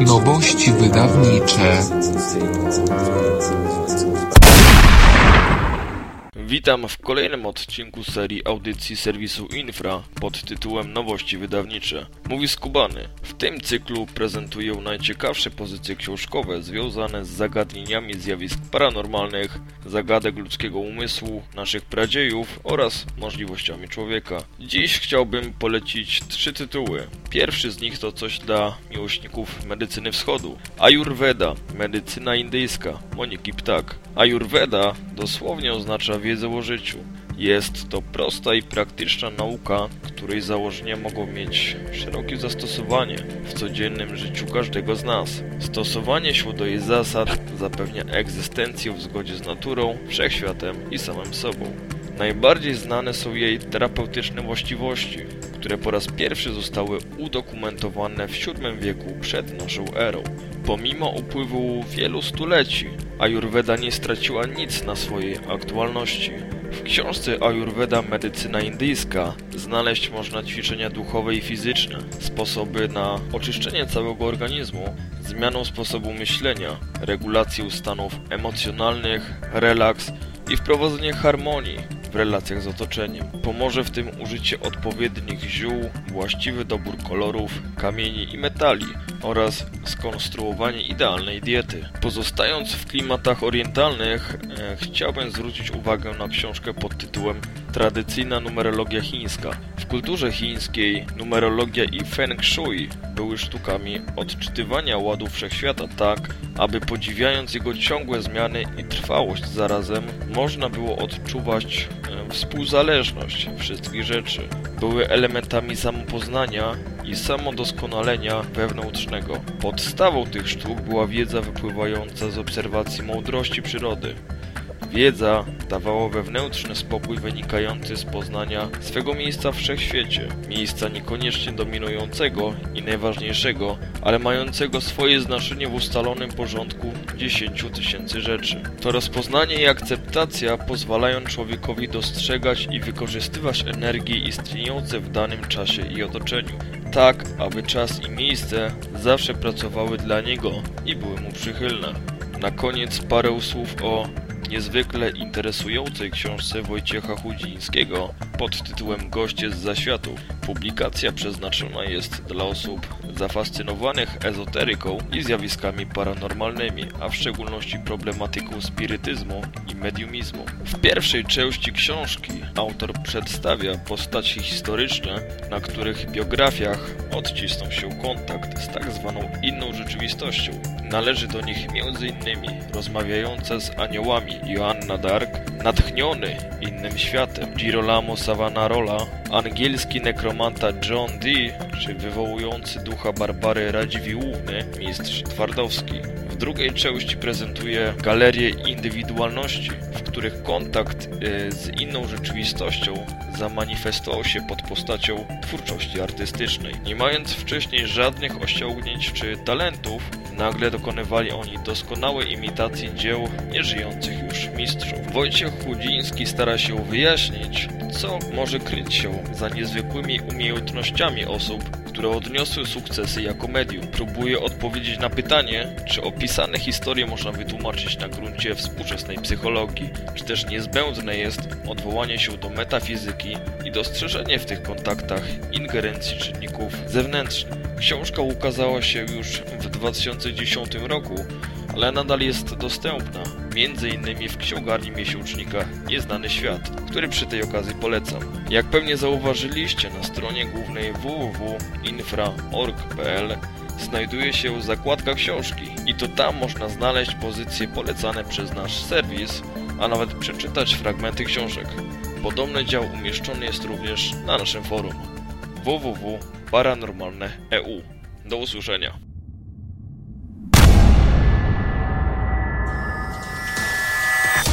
Nowości wydawnicze Witam w kolejnym odcinku serii audycji serwisu Infra pod tytułem Nowości wydawnicze. Mówi Skubany. W tym cyklu prezentuję najciekawsze pozycje książkowe związane z zagadnieniami zjawisk paranormalnych, zagadek ludzkiego umysłu, naszych pradziejów oraz możliwościami człowieka. Dziś chciałbym polecić trzy tytuły. Pierwszy z nich to coś dla miłośników medycyny wschodu. Ayurveda, medycyna indyjska, Moniki Ptak. Ayurveda dosłownie oznacza wiedzę o życiu. Jest to prosta i praktyczna nauka, której założenia mogą mieć szerokie zastosowanie w codziennym życiu każdego z nas. Stosowanie się do jej zasad zapewnia egzystencję w zgodzie z naturą, wszechświatem i samym sobą. Najbardziej znane są jej terapeutyczne właściwości, które po raz pierwszy zostały udokumentowane w VII wieku przed naszą erą. Pomimo upływu wielu stuleci, Ayurveda nie straciła nic na swojej aktualności. W książce Ayurveda Medycyna Indyjska znaleźć można ćwiczenia duchowe i fizyczne, sposoby na oczyszczenie całego organizmu, zmianę sposobu myślenia, regulację stanów emocjonalnych, relaks i wprowadzenie harmonii w relacjach z otoczeniem. Pomoże w tym użycie odpowiednich ziół, właściwy dobór kolorów, kamieni i metali oraz skonstruowanie idealnej diety. Pozostając w klimatach orientalnych, e, chciałbym zwrócić uwagę na książkę pod tytułem Tradycyjna numerologia chińska. W kulturze chińskiej numerologia i feng shui były sztukami odczytywania ładu wszechświata tak, aby podziwiając jego ciągłe zmiany i trwałość zarazem, można było odczuwać e, współzależność wszystkich rzeczy. Były elementami samopoznania i samodoskonalenia wewnętrznego. Podstawą tych sztuk była wiedza wypływająca z obserwacji mądrości przyrody. Wiedza dawała wewnętrzny spokój wynikający z poznania swego miejsca w wszechświecie, miejsca niekoniecznie dominującego i najważniejszego, ale mającego swoje znaczenie w ustalonym porządku 10 tysięcy rzeczy. To rozpoznanie i akceptacja pozwalają człowiekowi dostrzegać i wykorzystywać energie istniejące w danym czasie i otoczeniu, tak aby czas i miejsce zawsze pracowały dla niego i były mu przychylne. Na koniec parę słów o niezwykle interesującej książce Wojciecha Chudzińskiego pod tytułem Goście z zaświatów. Publikacja przeznaczona jest dla osób zafascynowanych ezoteryką i zjawiskami paranormalnymi, a w szczególności problematyką spirytyzmu i mediumizmu. W pierwszej części książki autor przedstawia postaci historyczne, na których biografiach odcisnął się kontakt z tak zwaną inną rzeczywistością. Należy do nich m.in. rozmawiająca z aniołami Joanna Dark, natchniony innym światem Girolamo Savonarola, angielski nekromanta John Dee, czy wywołujący ducha Barbary Radziwiłłówny, mistrz Twardowski. W drugiej części prezentuje galerię indywidualności, w których kontakt y, z inną rzeczywistością zamanifestował się pod postacią twórczości artystycznej. Nie mając wcześniej żadnych osiągnięć czy talentów, nagle dokonywali oni doskonałej imitacji dzieł nieżyjących już mistrzów. Wojciech Chudziński stara się wyjaśnić, co może kryć się za niezwykłymi umiejętnościami osób, które odniosły sukcesy jako medium. Próbuje odpowiedzieć na pytanie, czy opisane historie można wytłumaczyć na gruncie współczesnej psychologii, czy też niezbędne jest odwołanie się do metafizyki i dostrzeżenie w tych kontaktach ingerencji czynników zewnętrznych. Książka ukazała się już w 2010 roku, ale nadal jest dostępna, m.in. w księgarni miesięcznika Nieznany Świat, który przy tej okazji polecam. Jak pewnie zauważyliście, na stronie głównej www.infra.org.pl znajduje się zakładka książki i to tam można znaleźć pozycje polecane przez nasz serwis, a nawet przeczytać fragmenty książek. Podobny dział umieszczony jest również na naszym forum www.paranormalne.eu. Do usłyszenia.